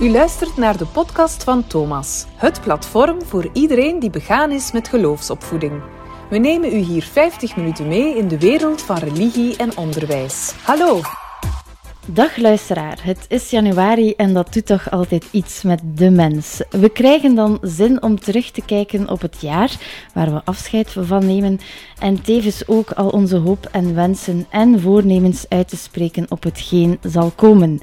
U luistert naar de podcast van Thomas, het platform voor iedereen die begaan is met geloofsopvoeding. We nemen u hier 50 minuten mee in de wereld van religie en onderwijs. Hallo! Dag luisteraar, het is januari en dat doet toch altijd iets met de mens. We krijgen dan zin om terug te kijken op het jaar waar we afscheid van nemen en tevens ook al onze hoop en wensen en voornemens uit te spreken op hetgeen zal komen.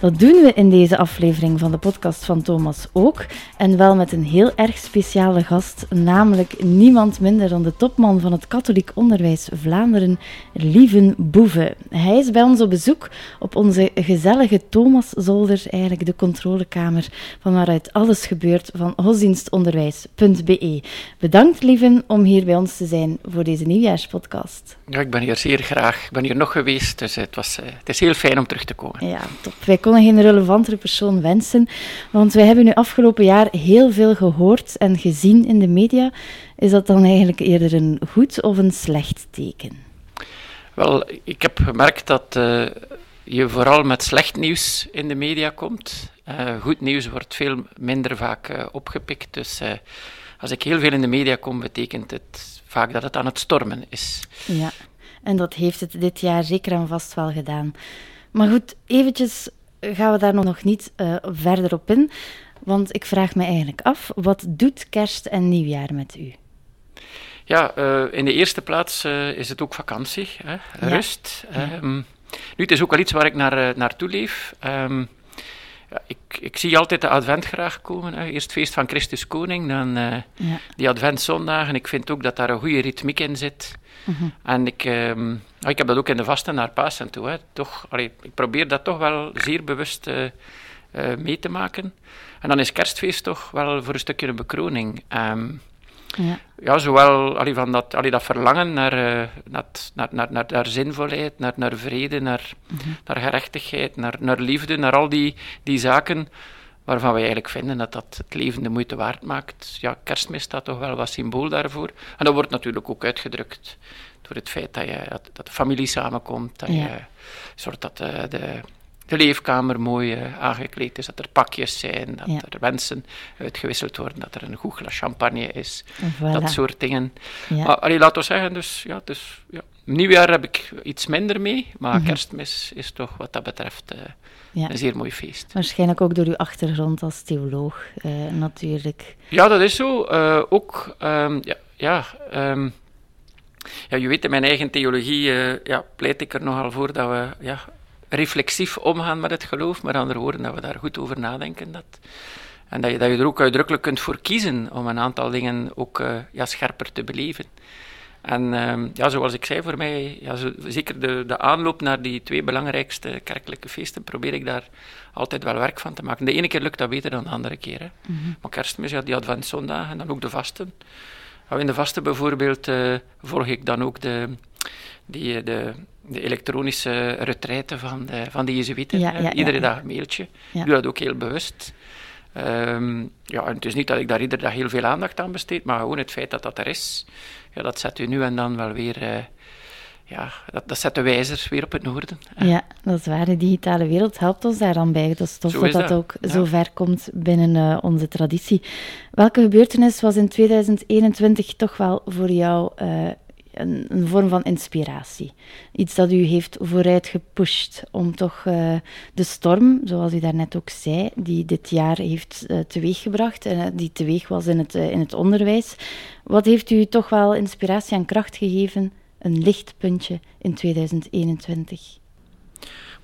Dat doen we in deze aflevering van de podcast van Thomas ook. En wel met een heel erg speciale gast, namelijk niemand minder dan de topman van het katholiek onderwijs Vlaanderen, Lieven Boeve. Hij is bij ons op bezoek op onze gezellige Thomaszolder, eigenlijk de controlekamer van waaruit alles gebeurt van godsdienstonderwijs.be. Bedankt Lieven om hier bij ons te zijn voor deze nieuwjaarspodcast. Ja, ik ben hier zeer graag. Ik ben hier nog geweest, dus het, was, eh, het is heel fijn om terug te komen. Ja, top. Wij konden geen relevantere persoon wensen, want wij hebben nu afgelopen jaar heel veel gehoord en gezien in de media. Is dat dan eigenlijk eerder een goed of een slecht teken? Wel, ik heb gemerkt dat uh, je vooral met slecht nieuws in de media komt. Uh, goed nieuws wordt veel minder vaak uh, opgepikt. Dus als ik heel veel in de media kom, betekent het vaak dat het aan het stormen is. Ja, en dat heeft het dit jaar zeker en vast wel gedaan. Maar goed, eventjes gaan we daar nog niet verder op in. Want ik vraag me eigenlijk af, wat doet kerst en nieuwjaar met u? Ja, uh, in de eerste plaats uh, is het ook vakantie, hè? rust. Ja. Um, nu, het is ook al iets waar ik naar, naartoe leef. Um, ja, ik, ik zie altijd de advent graag komen. Hè. Eerst feest van Christus Koning, dan uh, ja. die adventzondagen. Ik vind ook dat daar een goede ritmiek in zit. Mm -hmm. En ik, um, ik heb dat ook in de vasten naar Pasen toe. Hè. Toch, allee, ik probeer dat toch wel zeer bewust uh, uh, mee te maken. En dan is kerstfeest toch wel voor een stukje een bekroning. Um, ja. ja, zowel allee, van dat, allee, dat verlangen naar, uh, naar, naar, naar, naar, naar zinvolheid, naar, naar vrede, naar, mm -hmm. naar gerechtigheid, naar, naar liefde, naar al die, die zaken waarvan wij eigenlijk vinden dat dat het leven de moeite waard maakt. Ja, kerstmis staat toch wel wat symbool daarvoor. En dat wordt natuurlijk ook uitgedrukt door het feit dat, je, dat, dat de familie samenkomt, dat ja. je zorgt dat de, de de leefkamer mooi uh, aangekleed is, dat er pakjes zijn, dat ja. er wensen uitgewisseld worden, dat er een goed glas champagne is, voilà. dat soort dingen. Ja. Maar allee, laten we zeggen, dus, ja, dus, ja. nieuwjaar heb ik iets minder mee, maar mm -hmm. kerstmis is toch wat dat betreft uh, ja. een zeer mooi feest. Waarschijnlijk ook door uw achtergrond als theoloog, uh, natuurlijk. Ja, dat is zo. ook, um, ja, ja um, ja, je weet, in mijn eigen theologie ja, pleit ik er nogal voor dat we ja, reflexief omgaan met het geloof, maar andere woorden, dat we daar goed over nadenken. Dat, en dat je, dat je er ook uitdrukkelijk kunt voor kiezen om een aantal dingen ook uh, ja, scherper te beleven. En uh, ja, zoals ik zei, voor mij, ja, zo, zeker de, de aanloop naar die twee belangrijkste kerkelijke feesten, probeer ik daar altijd wel werk van te maken. De ene keer lukt dat beter dan de andere keer. Hè. Mm -hmm. Maar kerstmis, ja, die adventzondagen en dan ook de vasten. Nou, in de vasten bijvoorbeeld uh, volg ik dan ook de, die, de, de elektronische retraite van de, van de Jezuïeten. Ja, ja, iedere ja, dag een mailtje. Ik doe dat ook heel bewust. Um, ja, en het is niet dat ik daar iedere dag heel veel aandacht aan besteed, maar gewoon het feit dat dat er is, ja, dat zet u nu en dan wel weer... Uh, ja, dat, dat zet de wijzer weer op het noorden. Ja, dat is waar. De digitale wereld helpt ons daar dan bij. Dat is tof dat dat, ook zo ver komt binnen uh, onze traditie. Welke gebeurtenis was in 2021 toch wel voor jou uh, een, vorm van inspiratie. Iets dat u heeft vooruit gepusht om toch uh, de storm, zoals u daarnet ook zei, die dit jaar heeft uh, teweeggebracht, en uh, die teweeg was in het, in het onderwijs. Wat heeft u toch wel inspiratie en kracht gegeven, een lichtpuntje in 2021?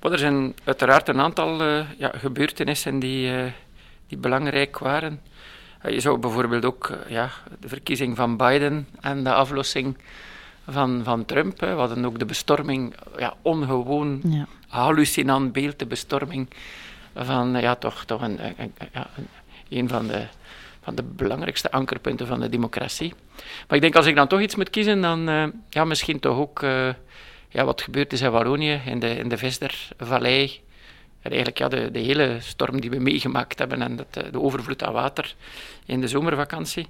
Maar er zijn uiteraard een aantal ja, gebeurtenissen die, die belangrijk waren. Je zou bijvoorbeeld ook ja, de verkiezing van Biden en de aflossing van, van Trump. Hè. We hadden ook de bestorming, ja, ongewoon ja. hallucinant beeld, de bestorming van ja, toch, toch een, een, van, de, van de belangrijkste ankerpunten van de democratie. Maar ik denk, als ik dan toch iets moet kiezen, dan uh, ja, misschien toch ook uh, ja, wat gebeurd is in Wallonië, in de, in de Vestervallei. En eigenlijk ja, de, de hele storm die we meegemaakt hebben en dat, de overvloed aan water in de zomervakantie.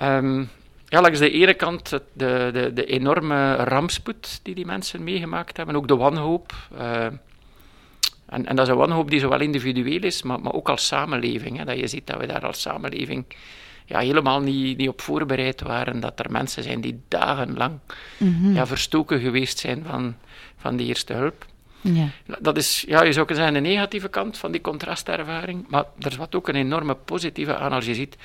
Um, ja, langs de ene kant de, de, de enorme rampspoed die die mensen meegemaakt hebben, ook de wanhoop. Uh, en, en dat is een wanhoop die zowel individueel is, maar, maar ook als samenleving. Hè, dat je ziet dat we daar als samenleving ja, helemaal niet, niet op voorbereid waren. Dat er mensen zijn die dagenlang Mhm. ja, verstoken geweest zijn van, van die eerste hulp. Ja. Dat is, ja, je zou kunnen zeggen, de negatieve kant van die contrastervaring. Maar er is wat ook een enorme positieve aan als je ziet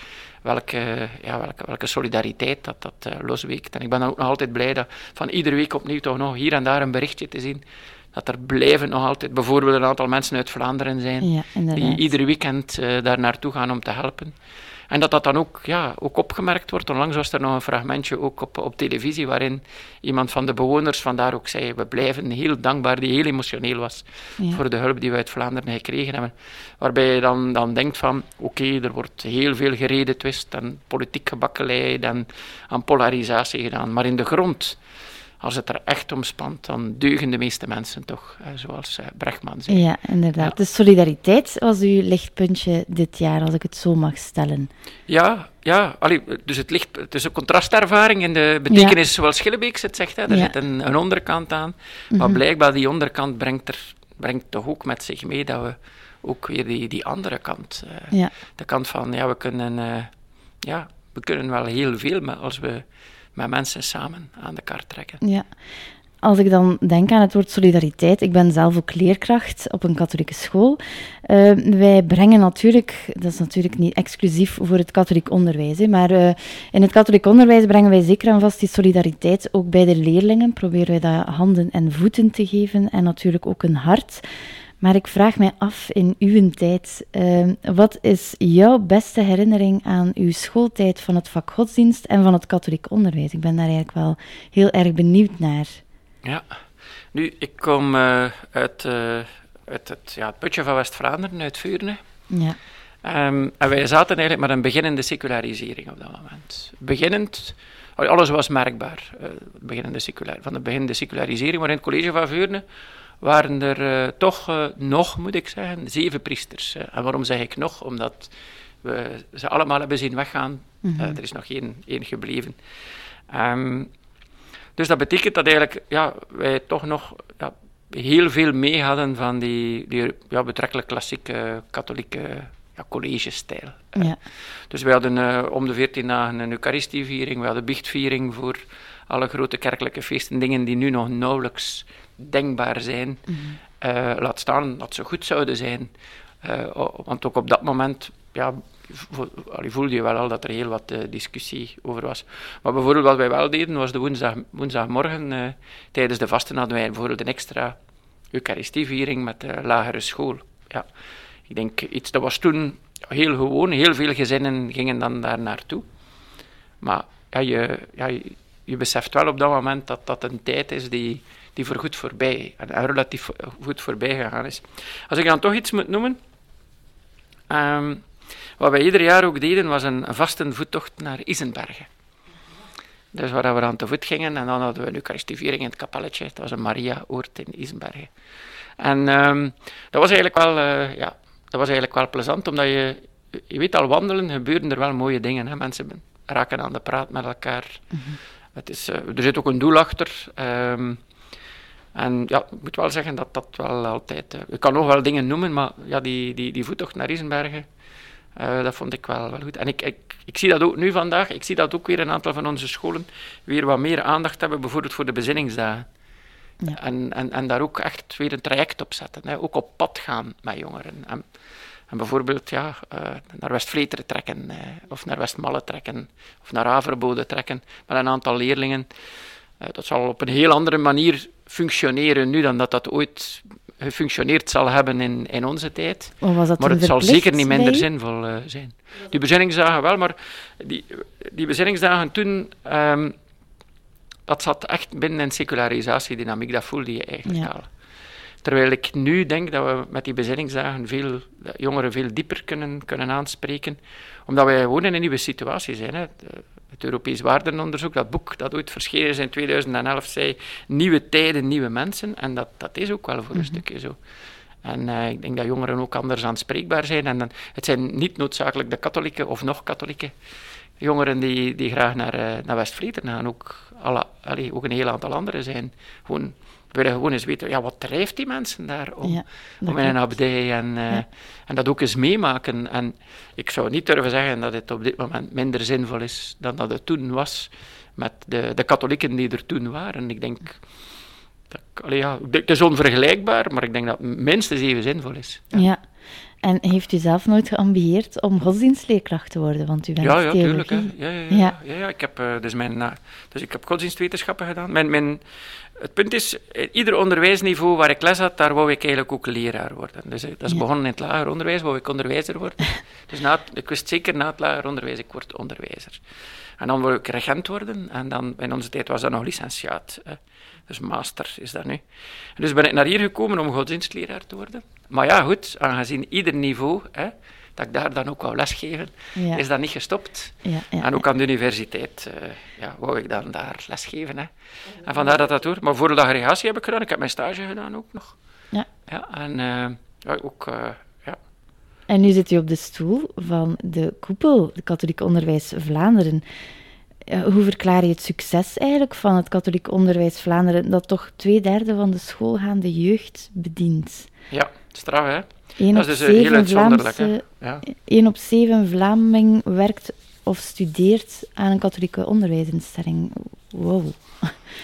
welke, ja, welke, welke solidariteit dat, dat uh, losweekt. En ik ben dan ook nog altijd blij dat van iedere week opnieuw toch nog hier en daar een berichtje te zien. Dat er blijven nog altijd bijvoorbeeld een aantal mensen uit Vlaanderen zijn. Ja, die iedere weekend uh, daar naartoe gaan om te helpen. En dat dat dan ook, ja, ook opgemerkt wordt. Onlangs was er nog een fragmentje ook op, op televisie waarin iemand van de bewoners vandaar ook zei we blijven heel dankbaar, die heel emotioneel was Ja. voor de hulp die we uit Vlaanderen gekregen hebben. Waarbij je dan, dan denkt van oké, er wordt heel veel gereden twist en politiek gebakkeleid en aan polarisatie gedaan. Maar in de grond, als het er echt om spant, dan deugen de meeste mensen toch, zoals eh, Brechtman zei. Ja, inderdaad. Ja. De solidariteit was uw lichtpuntje dit jaar, als ik het zo mag stellen. Ja, ja allee, dus het, ligt, het is een contrastervaring in de betekenis zoals Schillebeeks het zegt. Hè. Er Ja. zit een, een onderkant aan. Maar Mhm. blijkbaar die onderkant brengt, er, brengt toch ook met zich mee dat we ook weer die, die andere kant, eh, Ja. de kant van ja, we kunnen, eh, ja, we kunnen wel heel veel maar als we met mensen samen aan de kar trekken. Ja. Als ik dan denk aan het woord solidariteit, ik ben zelf ook leerkracht op een katholieke school. Eh, wij brengen natuurlijk, dat is natuurlijk niet exclusief voor het katholiek onderwijs, hè, maar eh, in het katholiek onderwijs brengen wij zeker en vast die solidariteit ook bij de leerlingen. Proberen wij dat handen en voeten te geven en natuurlijk ook een hart. Maar ik vraag mij af in uw tijd, eh, wat is jouw beste herinnering aan uw schooltijd van het vak godsdienst en van het katholiek onderwijs? Ik ben daar eigenlijk wel heel erg benieuwd naar. Ja, nu, ik kom eh, uit, eh, uit het, ja, het putje van West-Vlaanderen, uit Vuurne. Ja, Ehm, en wij zaten eigenlijk met een beginnende secularisering op dat moment. Beginnend, alles was merkbaar eh, beginnende secular, van de beginnende secularisering, maar in het college van Veurne waren er eh, toch eh, nog, moet ik zeggen, zeven priesters. en waarom zeg ik nog? Omdat we ze allemaal hebben zien weggaan. Mhm. Eh, er is nog één, één gebleven. Ehm, dus dat betekent dat eigenlijk ja, wij toch nog ja, heel veel mee hadden van die, die ja, betrekkelijk klassieke katholieke ja, collegestijl. Ja, Dus we hadden om de veertien dagen een Eucharistieviering, we hadden biechtviering voor alle grote kerkelijke feesten, dingen die nu nog nauwelijks denkbaar zijn. Eh, laat staan dat ze goed zouden zijn. Eh, want ook op dat moment ja, vo- voelde je wel al dat er heel wat eh, discussie over was. Maar bijvoorbeeld wat wij wel deden, was de woensdag, woensdagmorgen tijdens de vasten hadden wij bijvoorbeeld een extra Eucharistieviering met de lagere school. Ja. Ik denk iets, dat was toen heel gewoon, heel veel gezinnen gingen dan daar naartoe. Maar ja, je, ja, je, beseft wel op dat moment dat dat een tijd is die, die voorgoed voorbij, en, en relatief goed voorbij gegaan is. Als ik dan toch iets moet noemen, ehm, wat wij ieder jaar ook deden, was een, een vaste voettocht naar Isenbergen. Dus waar we aan te voet gingen en dan hadden we een Eucharistieviering in het kapelletje. Dat was een Maria-oord in Isenbergen. En ehm, dat was eigenlijk wel, eh, ja, dat was eigenlijk wel plezant, omdat je, je weet al, wandelen gebeuren er wel mooie dingen. Hè? Mensen raken aan de praat met elkaar. Het is, eh, er zit ook een doel achter. ehm, en ja, ik moet wel zeggen dat dat wel altijd... eh, ik kan nog wel dingen noemen, maar ja, die, die, die voettocht naar Isenbergen, eh, dat vond ik wel, wel goed. En ik, ik, ik zie dat ook nu vandaag, ik zie dat ook weer een aantal van onze scholen weer wat meer aandacht hebben, bijvoorbeeld voor de bezinningsdagen. Ja. En, en, en daar ook echt weer een traject op zetten. Hè. Ook op pad gaan met jongeren. En, en bijvoorbeeld ja, eh, naar West-Vleteren trekken, eh, of naar Westmalle trekken, of naar Averbode trekken, met een aantal leerlingen. Eh, dat zal op een heel andere manier functioneren nu dan dat dat ooit gefunctioneerd zal hebben in, in onze tijd. Dat Maar het zal zeker niet minder bij zinvol zijn. Die bezinningsdagen wel, maar die, die bezinningsdagen toen, ehm, dat zat echt binnen een secularisatiedynamiek, dat voelde je eigenlijk Ja. al. Terwijl ik nu denk dat we met die bezinningsdagen veel jongeren veel dieper kunnen, kunnen aanspreken, omdat wij gewoon in een nieuwe situatie zijn. Hè. Het Europees Waardenonderzoek, dat boek dat ooit verschenen is in 2011, zei nieuwe tijden, nieuwe mensen. En dat, dat is ook wel voor een stukje zo. En eh, ik denk dat jongeren ook anders aanspreekbaar zijn. En dan, het zijn niet noodzakelijk de katholieke of nog katholieke jongeren die, die graag naar, eh, naar West-Vleteren gaan. Ook, alle, allee, ook een heel aantal anderen zijn. Gewoon willen gewoon eens weten, ja, wat drijft die mensen daar om, Ja, om in een abdij en, eh, Ja. en dat ook eens meemaken. En ik zou niet durven zeggen dat het op dit moment minder zinvol is dan dat het toen was met de, de katholieken die er toen waren. Ik denk, dat, allee, ja, het is onvergelijkbaar, maar ik denk dat het minstens even zinvol is. Ja. En heeft u zelf nooit geambieerd om godsdienstleerkracht te worden? Want u bent Ja, ja, theologie. tuurlijk. Hè. Ja, ja, ja, Ja. ja. ik heb, eh, dus, mijn, na- dus ik heb godsdienstwetenschappen gedaan. Mijn, mijn, het punt is, eh, ieder onderwijsniveau waar ik les had, daar wou ik eigenlijk ook leraar worden. Dus eh, dat is Ja. begonnen in het lager onderwijs, wou ik onderwijzer worden. dus na het- ik wist zeker na het lager onderwijs, ik word onderwijzer. En dan wou ik regent worden. En dan, in onze tijd was dat nog licentiaat. Hè. Dus master is dat nu. En dus ben ik naar hier gekomen om godsdienstleraar te worden. Maar ja, goed, aangezien ieder niveau, hè, dat ik daar dan ook wou lesgeven, Ja. is dat niet gestopt. Ja, ja, En ook aan de universiteit eh, ja, wou ik dan daar lesgeven. Hè. En vandaar dat dat door. Maar voor de aggregatie heb ik gedaan. Ik heb mijn stage gedaan ook nog. Ja. Ja, en eh, ja, ook... eh, ja. En nu zit u op de stoel van de koepel, de Katholiek Onderwijs Vlaanderen. Hoe verklaar je het succes eigenlijk van het Katholiek Onderwijs Vlaanderen, dat toch twee derde van de schoolgaande jeugd bedient? ja, straf hè. Eén Dat is dus heel uitzonderlijk. Vlaamse, Ja. één op zeven Vlaming werkt of studeert aan een katholieke onderwijsinstelling. Wow.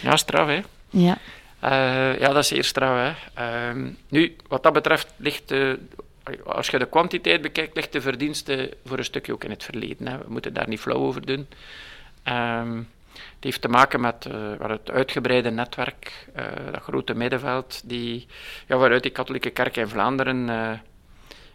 ja, straf hè. Ja, Eh, ja, dat is zeer straf. Hè. Ehm, nu, wat dat betreft ligt de, als je de kwantiteit bekijkt, ligt de verdienste voor een stukje ook in het verleden. Hè. We moeten daar niet flauw over doen. Ehm, het heeft te maken met, eh, het uitgebreide netwerk, eh, dat grote middenveld, die, ja, waaruit die katholieke kerk in Vlaanderen, eh,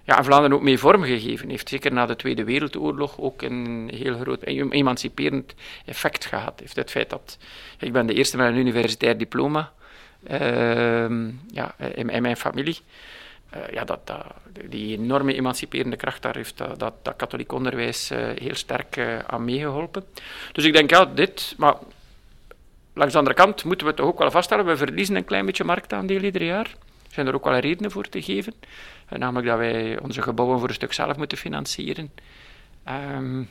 ja, in Vlaanderen ook mee vormgegeven heeft. Zeker na de Tweede Wereldoorlog ook een heel groot em- emanciperend effect gehad heeft. Het feit dat ik ben de eerste met een universitair diploma ehm, ja, in mijn familie. Eh, ja, dat, dat, die enorme emanciperende kracht, daar heeft dat, dat, dat katholiek onderwijs eh, heel sterk eh, aan meegeholpen. Dus ik denk, ja, dit, maar langs de andere kant moeten we toch ook wel vaststellen, we verliezen een klein beetje marktaandeel ieder jaar. Er zijn er ook wel redenen voor te geven. Eh, namelijk dat wij onze gebouwen voor een stuk zelf moeten financieren. Ehm,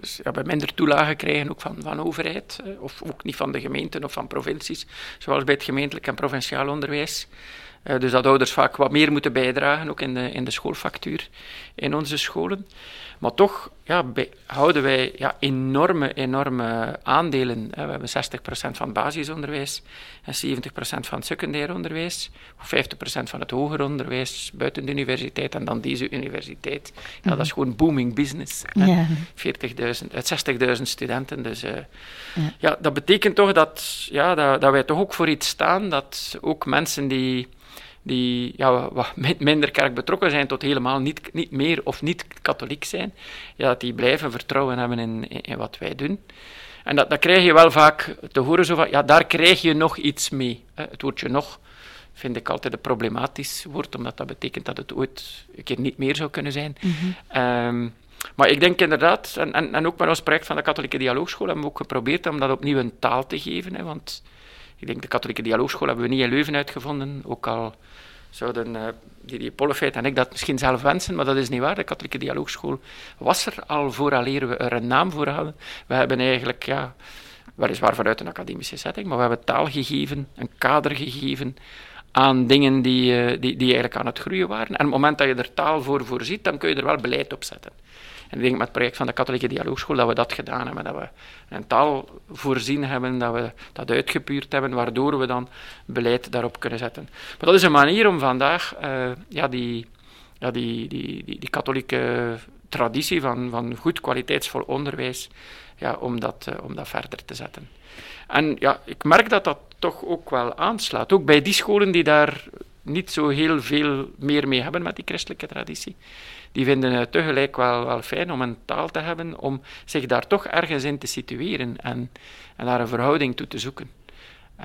dus we minder toelagen krijgen ook van, van overheid, eh, of ook niet van de gemeenten of van provincies, zoals bij het gemeentelijk en provinciaal onderwijs. Eh, dus dat ouders vaak wat meer moeten bijdragen, ook in de, in de schoolfactuur in onze scholen. Maar toch ja, bij- houden wij ja, enorme, enorme aandelen. hè. We hebben 60% van het basisonderwijs en 70% van het secundair onderwijs, of 50% van het hoger onderwijs buiten de universiteit en dan deze universiteit. Ja, Dat is gewoon booming business. ja. 40.000, uit 60.000 studenten. Dus eh, Ja. ja. dat betekent toch dat, ja, dat, dat wij toch ook voor iets staan, dat ook mensen die, die ja, wat min- minder kerk betrokken zijn, tot helemaal niet, niet meer of niet katholiek zijn, ja, dat die blijven vertrouwen hebben in, in, in wat wij doen. En dat, dat krijg je wel vaak te horen, zo van, ja, daar krijg je nog iets mee. Hè. Het woordje nog vind ik altijd een problematisch woord, omdat dat betekent dat het ooit een keer niet meer zou kunnen zijn. Ehm, maar ik denk inderdaad, en, en, en ook met ons project van de Katholieke Dialoogschool hebben we ook geprobeerd om dat opnieuw een taal te geven. Hè, want ik denk de Katholieke Dialoogschool hebben we niet in Leuven uitgevonden, ook al zouden uh, Didier Pollefeit en ik dat misschien zelf wensen, maar dat is niet waar. De Katholieke Dialoogschool was er al vooraleer we er een naam voor hadden. We hebben eigenlijk, ja, weliswaar vanuit een academische setting, maar we hebben taal gegeven, een kader gegeven aan dingen die, uh, die, die eigenlijk aan het groeien waren. En op het moment dat je er taal voor voorziet, dan kun je er wel beleid op zetten. En ik denk met het project van de Katholieke Dialoogschool dat we dat gedaan hebben. Dat we een taal voorzien hebben, dat we dat uitgepuurd hebben, waardoor we dan beleid daarop kunnen zetten. Maar dat is een manier om vandaag uh, ja, die, ja, die, die, die, katholieke traditie van, van goed kwaliteitsvol onderwijs, ja, om, dat, uh, om dat verder te zetten. En ja, ik merk dat dat toch ook wel aanslaat. Ook bij die scholen die daar niet zo heel veel meer mee hebben met die christelijke traditie. Die vinden het tegelijk wel, wel fijn om een taal te hebben, om zich daar toch ergens in te situeren en, en daar een verhouding toe te zoeken.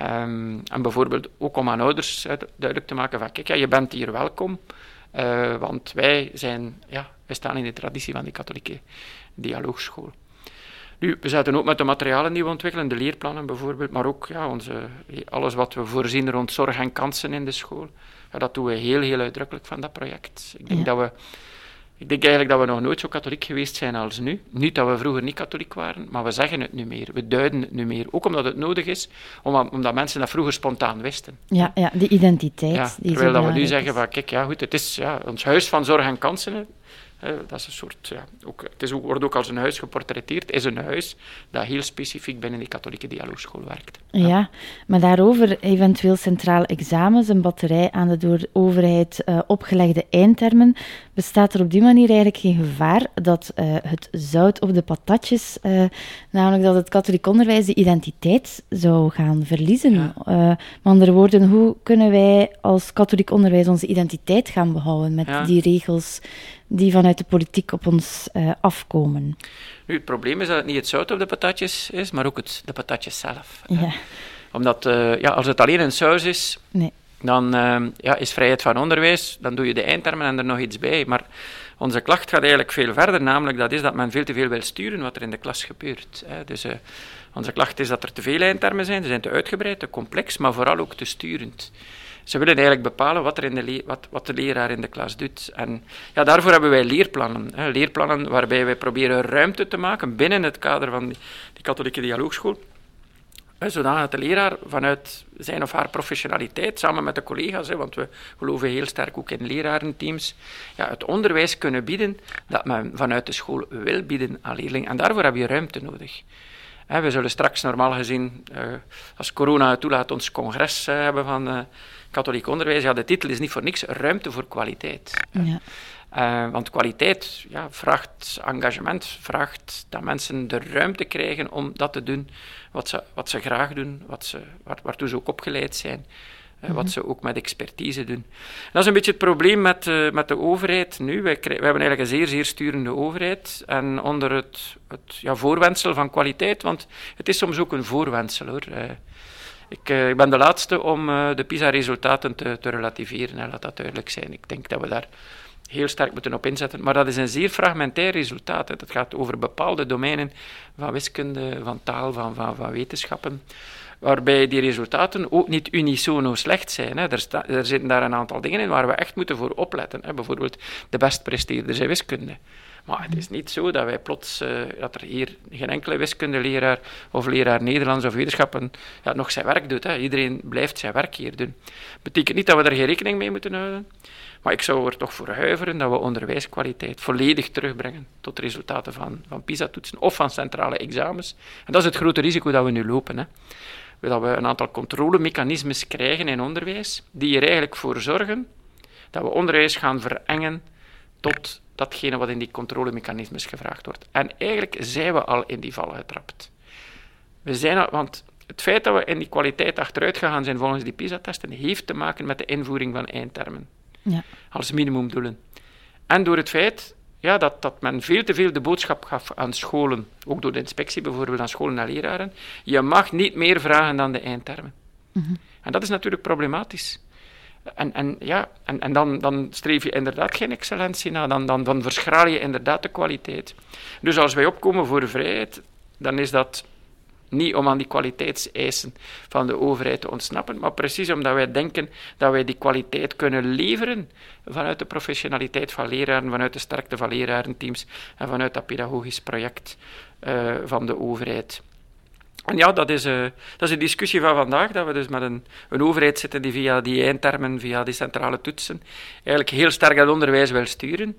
Um, en bijvoorbeeld ook om aan ouders duidelijk te maken van, kijk, ja, je bent hier welkom, uh, want wij, zijn, ja, wij staan in de traditie van die katholieke dialoogschool. Nu, we zetten ook met de materialen die we ontwikkelen, de leerplannen bijvoorbeeld, maar ook ja, onze, alles wat we voorzien rond zorg en kansen in de school. Ja, dat doen we heel, heel uitdrukkelijk van dat project. Ik denk ja. dat we Ik denk eigenlijk dat we nog nooit zo katholiek geweest zijn als nu. Niet dat we vroeger niet katholiek waren, maar we zeggen het nu meer. We duiden het nu meer. Ook omdat het nodig is, omdat mensen dat vroeger spontaan wisten. Ja, ja die identiteit. Ja, die terwijl dat we nu zeggen, van, kijk, ja goed, het is ja, ons huis van zorg en kansen dat is een soort, ja, ook, het is, wordt ook als een huis geportretteerd. is een huis dat heel specifiek binnen die katholieke dialoogschool werkt. Ja. maar daarover eventueel centraal examens, een batterij aan de door de overheid uh, opgelegde eindtermen. Bestaat er op die manier eigenlijk geen gevaar dat uh, het zout op de patatjes, uh, namelijk dat het katholiek onderwijs de identiteit zou gaan verliezen? Ja. met andere woorden, hoe kunnen wij als katholiek onderwijs onze identiteit gaan behouden met ja. die regels die vanuit de politiek op ons afkomen. Nu, het probleem is dat het niet het zout op de patatjes is, maar ook het, de patatjes zelf. Ja. Omdat ja, als het alleen een saus is, nee. Dan uh, ja, is vrijheid van onderwijs, dan doe je de eindtermen en er nog iets bij. Maar onze klacht gaat eigenlijk veel verder, namelijk dat is dat men veel te veel wil sturen wat er in de klas gebeurt. Hè. Dus onze klacht is dat er te veel eindtermen zijn, ze zijn te uitgebreid, te complex, maar vooral ook te sturend ze willen eigenlijk bepalen wat, er in de wat, wat de leraar in de klas doet. En ja, daarvoor hebben wij leerplannen. Hè. Leerplannen waarbij wij proberen ruimte te maken binnen het kader van die, die katholieke dialoogschool. Zodat de leraar vanuit zijn of haar professionaliteit, samen met de collega's, hè, want we geloven heel sterk ook in lerarenteams, ja, het onderwijs kunnen bieden dat men vanuit de school wil bieden aan leerlingen. En daarvoor heb je ruimte nodig. we zullen straks normaal gezien, uh, als corona het toelaat, ons congres uh, hebben van uh, katholiek onderwijs, ja, de titel is niet voor niks ruimte voor kwaliteit. Ja. Uh, want kwaliteit ja, vraagt engagement, vraagt dat mensen de ruimte krijgen om dat te doen wat ze, wat ze graag doen, wat ze, waar, waartoe ze ook opgeleid zijn. Uh, Wat mhm. ze ook met expertise doen. dat is een beetje het probleem met, uh, met de overheid nu. Wij, wij, hebben eigenlijk een zeer, zeer sturende overheid. En onder het, het ja, voorwensel van kwaliteit, want het is soms ook een voorwensel hoor. Ik, uh, ik, ben de laatste om uh, de PISA-resultaten te, te, relativeren, hè, laat dat duidelijk zijn. Ik denk dat we daar heel sterk moeten op inzetten. Maar dat is een zeer fragmentair resultaat. Hè. Dat gaat over bepaalde domeinen van wiskunde, van taal, van, van, van wetenschappen. Waarbij die resultaten ook niet unisono slecht zijn. Hè. Er, er, zitten daar een aantal dingen in waar we echt moeten voor opletten. Hè. Bijvoorbeeld de best presteerders in wiskunde. Maar het is niet zo dat wij plots, uh, dat er hier geen enkele wiskundeleraar of leraar Nederlands of wetenschappen ja, nog zijn werk doet. Hè. Iedereen blijft zijn werk hier doen. Betekent niet dat we er geen rekening mee moeten houden. Maar ik zou er toch voor huiveren dat we onderwijskwaliteit volledig terugbrengen tot resultaten van, van PISA-toetsen of van centrale examens. En dat is het grote risico dat we nu lopen. Hè. Dat we een aantal controlemechanismes krijgen in onderwijs, die er eigenlijk voor zorgen dat we onderwijs gaan verengen tot datgene wat in die controlemechanismes gevraagd wordt. En eigenlijk zijn we al in die val getrapt. We zijn al, want het feit dat we in die kwaliteit achteruit gegaan zijn volgens die PISA-testen, heeft te maken met de invoering van eindtermen. Ja. Als minimumdoelen. En door het feit ja, dat, dat men veel te veel de boodschap gaf aan scholen, ook door de inspectie bijvoorbeeld aan scholen en leraren, je mag niet meer vragen dan de eindtermen. Mm En dat is natuurlijk problematisch. En, en, ja, en, en dan, dan streef je inderdaad geen excellentie na, dan, dan, dan verschraal je inderdaad de kwaliteit. Dus als wij opkomen voor vrijheid, dan is dat niet om aan die kwaliteitseisen van de overheid te ontsnappen, maar precies omdat wij denken dat wij die kwaliteit kunnen leveren vanuit de professionaliteit van leraren, vanuit de sterkte van lerarenteams en vanuit dat pedagogisch project uh, van de overheid. En ja, dat is, uh, dat is een discussie van vandaag, dat we dus met een, een overheid zitten die via die eindtermen, via die centrale toetsen, eigenlijk heel sterk het onderwijs wil sturen.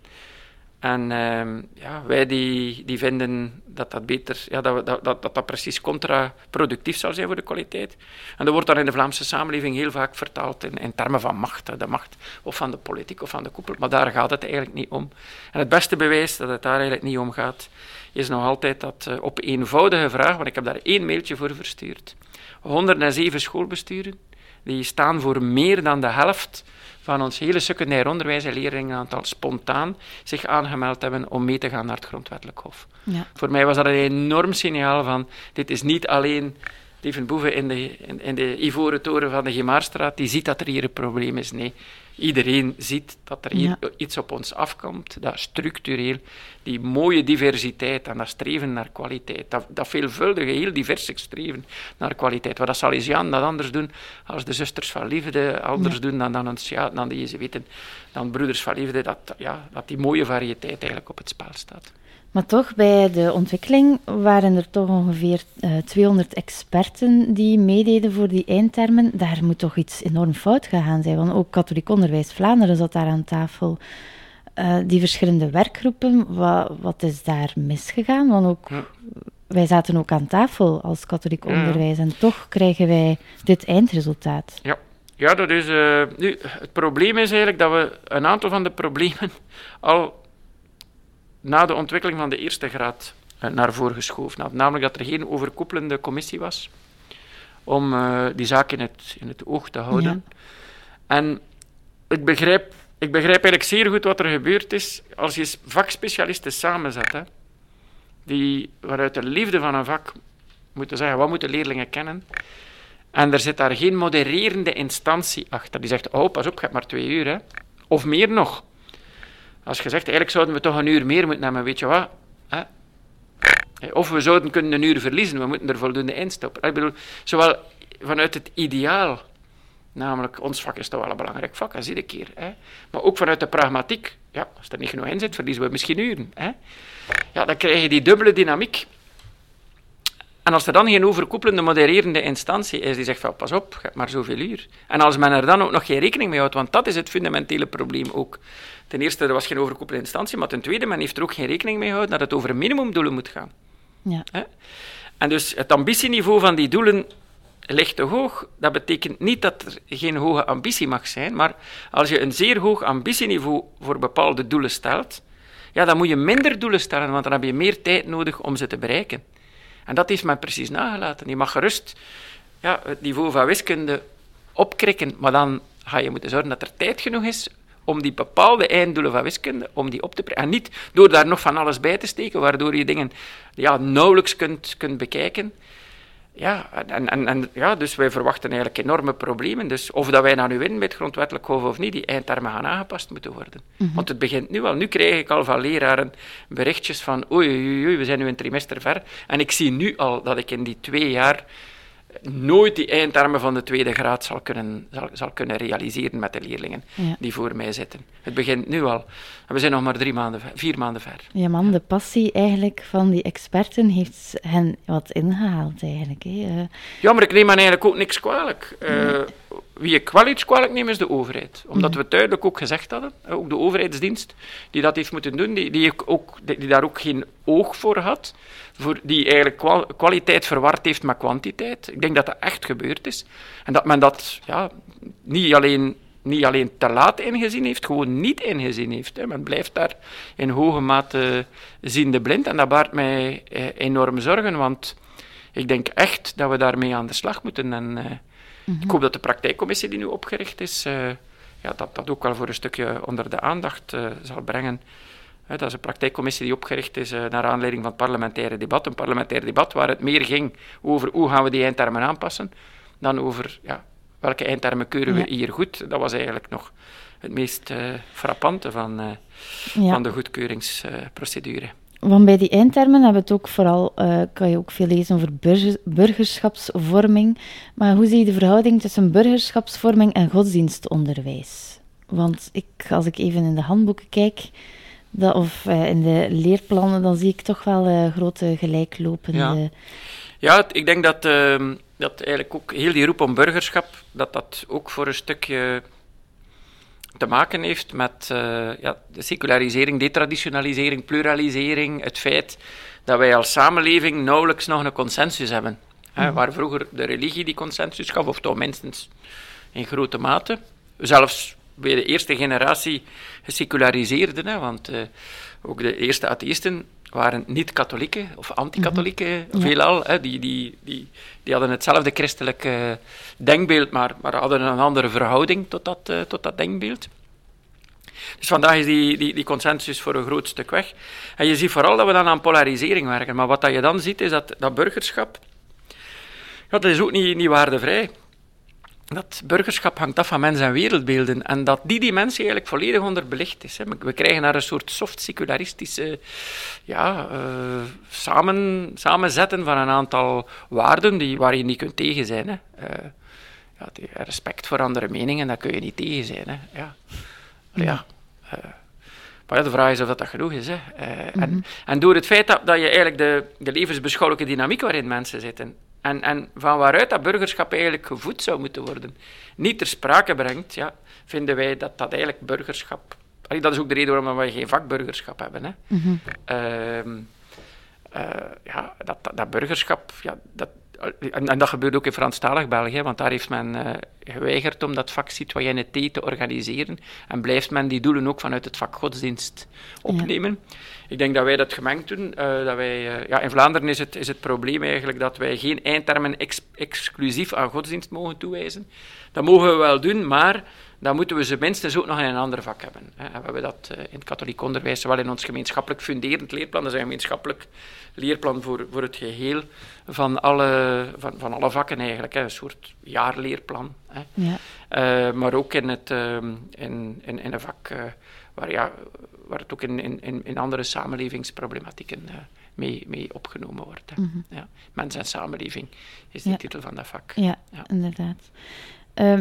En uh, ja, wij die, die vinden dat dat beter, ja, dat, dat, dat, dat precies contraproductief zal zijn voor de kwaliteit. En dat wordt dan in de Vlaamse samenleving heel vaak vertaald in, in termen van macht. De macht of van de politiek of van de koepel. Maar daar gaat het eigenlijk niet om. En het beste bewijs dat het daar eigenlijk niet om gaat, is nog altijd dat uh, op eenvoudige vraag, want ik heb daar één mailtje voor verstuurd. 107 schoolbesturen, die staan voor meer dan de helft van ons hele secundair onderwijs en leerlingenaantal spontaan zich aangemeld hebben om mee te gaan naar het grondwettelijk hof. Ja. Voor mij was dat een enorm signaal van dit is niet alleen Steven Boeven in de, in, in de ivoren toren van de Gemaarstraat, die ziet dat er hier een probleem is. Nee, iedereen ziet dat er hier iets op ons afkomt, dat structureel, die mooie diversiteit en dat streven naar kwaliteit, dat, dat veelvuldige, heel diverse streven naar kwaliteit. Wat dat Salesianen dat anders doen als de zusters van liefde, anders doen dan, dan, ja, dan de Jezuïeten, dan broeders van liefde, dat, ja, dat die mooie variëteit eigenlijk op het spel staat. Maar toch, bij de ontwikkeling waren er toch ongeveer uh, eh, 200 experten die meededen voor die eindtermen. Daar moet toch iets enorm fout gegaan zijn, want ook Katholiek Onderwijs Vlaanderen zat daar aan tafel. Uh, die verschillende werkgroepen, wat, wat, is daar misgegaan? Want ook, wij zaten ook aan tafel als katholiek onderwijs en toch krijgen wij dit eindresultaat. Ja, ja dat is... Uh, nu, het probleem is eigenlijk dat we een aantal van de problemen al na de ontwikkeling van de eerste graad uh, naar voren geschoven had. Namelijk dat er geen overkoepelende commissie was om uh, die zaak in het, in het oog te houden. En ik begrijp, ik begrijp eigenlijk zeer goed wat er gebeurd is als je vakspecialisten samenzet, hè, die vanuit de liefde van een vak moeten zeggen, wat moeten leerlingen kennen? En er zit daar geen modererende instantie achter, die zegt, oh, pas op, je hebt maar twee uur, hè. Of meer nog. Als je zegt, eigenlijk zouden we toch een uur meer moeten nemen, weet je wat? Hè? Of we zouden kunnen een uur verliezen, we moeten er voldoende in stoppen. Ik bedoel, zowel vanuit het ideaal, namelijk ons vak is toch wel een belangrijk vak, als iedere keer. Hè? Maar ook vanuit de pragmatiek, ja, als er niet genoeg in zit, verliezen we misschien uren. Hè? Ja, dan krijg je die dubbele dynamiek. En als er dan geen overkoepelende, modererende instantie is die zegt van pas op, je hebt maar zoveel uur. En als men er dan ook nog geen rekening mee houdt, want dat is het fundamentele probleem ook. Ten eerste, er was geen overkoepelende instantie, maar ten tweede, men heeft er ook geen rekening mee gehouden dat het over minimumdoelen moet gaan. Ja. En dus het ambitieniveau van die doelen ligt te hoog. Dat betekent niet dat er geen hoge ambitie mag zijn, maar als je een zeer hoog ambitieniveau voor bepaalde doelen stelt, ja, dan moet je minder doelen stellen, want dan heb je meer tijd nodig om ze te bereiken. En dat heeft men precies nagelaten. Je mag gerust ja, het niveau van wiskunde opkrikken, maar dan ga je moeten zorgen dat er tijd genoeg is om die bepaalde einddoelen van wiskunde, om die op te prikken. En niet door daar nog van alles bij te steken, waardoor je dingen ja, nauwelijks kunt, kunt bekijken. Ja, en, en, en, ja, dus wij verwachten eigenlijk enorme problemen. Dus of dat wij nou nu winnen met grondwettelijk hof of niet, die eindtermen gaan aangepast moeten worden. Mhm. Want het begint nu al. Nu krijg ik al van leraren berichtjes van oei, oei, oei, we zijn nu een trimester ver. En ik zie nu al dat ik in die twee jaar nooit die eindtermen van de tweede graad zal kunnen, zal, zal kunnen realiseren met de leerlingen die voor mij zitten. Het begint nu al. En we zijn nog maar drie maanden, vier maanden ver. Ja man, de passie eigenlijk van die experten heeft hen wat ingehaald eigenlijk. Hè? Uh... Ja, maar ik neem hen eigenlijk ook niks kwalijk. Uh, wie ik wel iets kwalijk neem, is de overheid. Omdat we duidelijk ook gezegd hadden, ook de overheidsdienst die dat heeft moeten doen, die, die, ook, die daar ook geen oog voor had, voor, die eigenlijk kwaliteit verward heeft met kwantiteit. Ik denk dat dat echt gebeurd is. En dat men dat ja, niet, alleen, niet alleen te laat ingezien heeft, gewoon niet ingezien heeft. Hè. Men blijft daar in hoge mate ziende blind en dat baart mij eh, enorm zorgen, want ik denk echt dat we daarmee aan de slag moeten. En, eh. Ik hoop dat de praktijkcommissie die nu opgericht is, uh, ja, dat dat ook wel voor een stukje onder de aandacht uh, zal brengen. dat is een praktijkcommissie die opgericht is uh, naar aanleiding van het parlementaire debat. Een parlementair debat waar het meer ging over hoe gaan we die eindtermen aanpassen, dan over ja, welke eindtermen keuren we hier goed. Dat was eigenlijk nog het meest frappante van, van de goedkeuringsprocedure. Want bij die eindtermen hebben het ook vooral, uh, kan je ook veel lezen over burgerschapsvorming. Maar hoe zie je de verhouding tussen burgerschapsvorming en godsdienstonderwijs? Want ik, als ik even in de handboeken kijk, dat, of uh, in de leerplannen, dan zie ik toch wel uh, grote gelijklopende... Ja. ja, ik denk dat, ehm, dat eigenlijk ook heel die roep om burgerschap, dat dat ook voor een stukje te maken heeft met uh, ja, de secularisering, detraditionalisering, pluralisering, het feit dat wij als samenleving nauwelijks nog een consensus hebben. Hè, mhm. waar vroeger de religie die consensus gaf, of toch minstens in grote mate. Zelfs bij de eerste generatie geseculariseerden, hè, want uh, ook de eerste atheïsten waren niet-katholieken of anti-katholieken, mm veelal. Hè, die, die, die, die hadden hetzelfde christelijke denkbeeld, maar, maar hadden een andere verhouding tot dat, uh, tot dat denkbeeld. Dus vandaag is die, die, die consensus voor een groot stuk weg. En je ziet vooral dat we dan aan polarisering werken. Maar wat dat je dan ziet, is dat dat burgerschap, ja, dat is ook niet, niet waardevrij. Dat burgerschap hangt af van mens- en wereldbeelden. En dat die dimensie eigenlijk volledig onderbelicht is. Hè. We krijgen daar een soort soft-secularistische ja, uh, samen, samenzetten van een aantal waarden die, waar je niet kunt tegen zijn. Hè. Uh, ja, respect voor andere meningen, daar kun je niet tegen zijn. Hè. Ja. ja. Uh, maar de vraag is of dat, dat genoeg is. Hè. en, mhm. en door het feit dat, dat je eigenlijk de, de levensbeschouwelijke dynamiek waarin mensen zitten en, en van waaruit dat burgerschap eigenlijk gevoed zou moeten worden, niet ter sprake brengt, ja, vinden wij dat dat eigenlijk burgerschap. Dat is ook de reden waarom we geen vakburgerschap hebben. Hè. Mm ja, dat, dat, burgerschap, ja, dat, en, en, dat gebeurt ook in Franstalig België, want daar heeft men uh, geweigerd om dat vak citoyenneté te organiseren. En blijft men die doelen ook vanuit het vak godsdienst opnemen. Ik denk dat wij dat gemengd doen. Uh, dat wij, uh, ja, in Vlaanderen is het, is het probleem eigenlijk dat wij geen eindtermen ex exclusief aan godsdienst mogen toewijzen. Dat mogen we wel doen, maar dan moeten we ze minstens ook nog in een ander vak hebben. Hè. we hebben dat uh, in het katholiek onderwijs, zowel in ons gemeenschappelijk funderend leerplan, dat is een gemeenschappelijk leerplan voor, voor het geheel van alle, van, van alle vakken eigenlijk, hè. een soort jaarleerplan. Hè. Ja. maar ook in, het, ehm, in, in, in een vak waar ja, waar het ook in, in, in andere samenlevingsproblematieken uh, mee, mee opgenomen wordt. Mm ja. Mens en samenleving is de titel van dat vak. Ja, ja. inderdaad. Uh,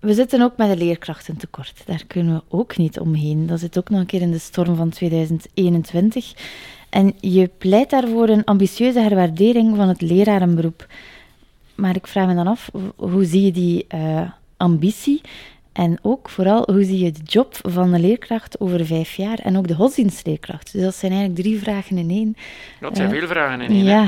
we zitten ook met een leerkrachtentekort. Daar kunnen we ook niet omheen. Dat zit ook nog een keer in de storm van 2021. En je pleit daarvoor een ambitieuze herwaardering van het lerarenberoep. Maar ik vraag me dan af, hoe zie je die uh, ambitie en ook vooral, hoe zie je de job van de leerkracht over vijf jaar en ook de godsdienstleerkracht? Dus dat zijn eigenlijk drie vragen in één. Dat zijn uh, veel vragen in één. Ja.